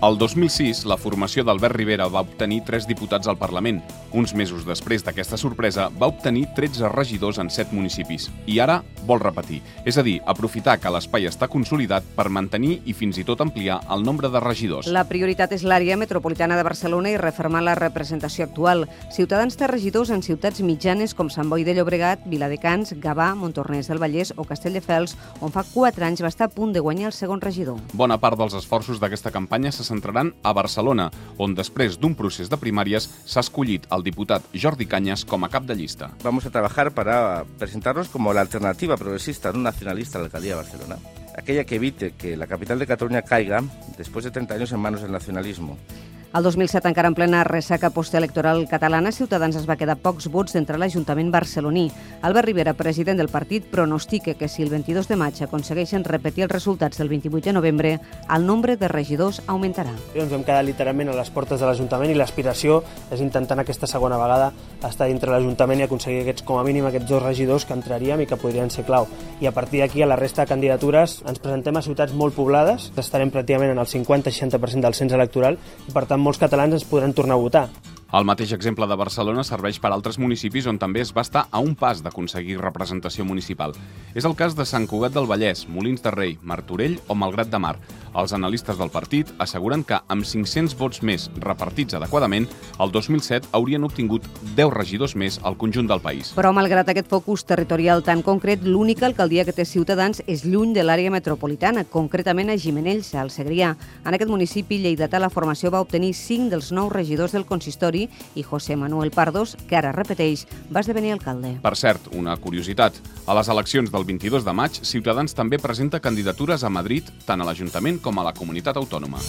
El 2006, la formació d'Albert Rivera va obtenir 3 diputats al Parlament. Uns mesos després d'aquesta sorpresa, va obtenir 13 regidors en 7 municipis. I ara vol repetir. És a dir, aprofitar que l'espai està consolidat per mantenir i fins i tot ampliar el nombre de regidors. La prioritat és l'àrea metropolitana de Barcelona i reformar la representació actual. Ciutadans té regidors en ciutats mitjanes com Sant Boi de Llobregat, Viladecans, Gavà, Montornès del Vallès o Castelldefels, on fa 4 anys va estar a punt de guanyar el segon regidor. Bona part dels esforços d'aquesta campanya se centraran a Barcelona, on després d'un procés de primàries s'ha escollit el diputat Jordi Cañas com a cap de llista. Vamos a trabajar para presentarnos como la alternativa progresista, no nacionalista a la alcaldía de Barcelona. Aquella que evite que la capital de Cataluña caiga después de 30 años en manos del nacionalismo. El 2007, encara en plena ressaca postelectoral catalana, Ciutadans es va quedar pocs vots d'entrar a l'Ajuntament barceloní. Albert Rivera, president del partit, pronostica que si el 22 de maig aconsegueixen repetir els resultats del 28 de novembre, el nombre de regidors augmentarà. Ens hem quedat literalment a les portes de l'Ajuntament i l'aspiració és intentar en aquesta segona vegada estar dintre l'Ajuntament i aconseguir aquests, com a mínim aquests dos regidors que entraríem i que podrien ser clau. I a partir d'aquí, a la resta de candidatures, ens presentem a ciutats molt poblades, estarem pràcticament en el 50-60% del cens electoral i, per tant, molts catalans ens podran tornar a votar. El mateix exemple de Barcelona serveix per altres municipis on també es va estar a un pas d'aconseguir representació municipal. És el cas de Sant Cugat del Vallès, Molins de Rei, Martorell o Malgrat de Mar. Els analistes del partit asseguren que amb 500 vots més repartits adequadament, el 2007 haurien obtingut 10 regidors més al conjunt del país. Però, malgrat aquest focus territorial tan concret, l'única alcaldia que té Ciutadans és lluny de l'àrea metropolitana, concretament a Gimenells, al Segrià. En aquest municipi lleidatà la formació va obtenir 5 dels 9 regidors del consistori i José Manuel Pardos, que ara repeteix, va esdevenir alcalde. Per cert, una curiositat. A les eleccions del 22 de maig, Ciutadans també presenta candidatures a Madrid, tant a l'Ajuntament com a la comunitat autònoma.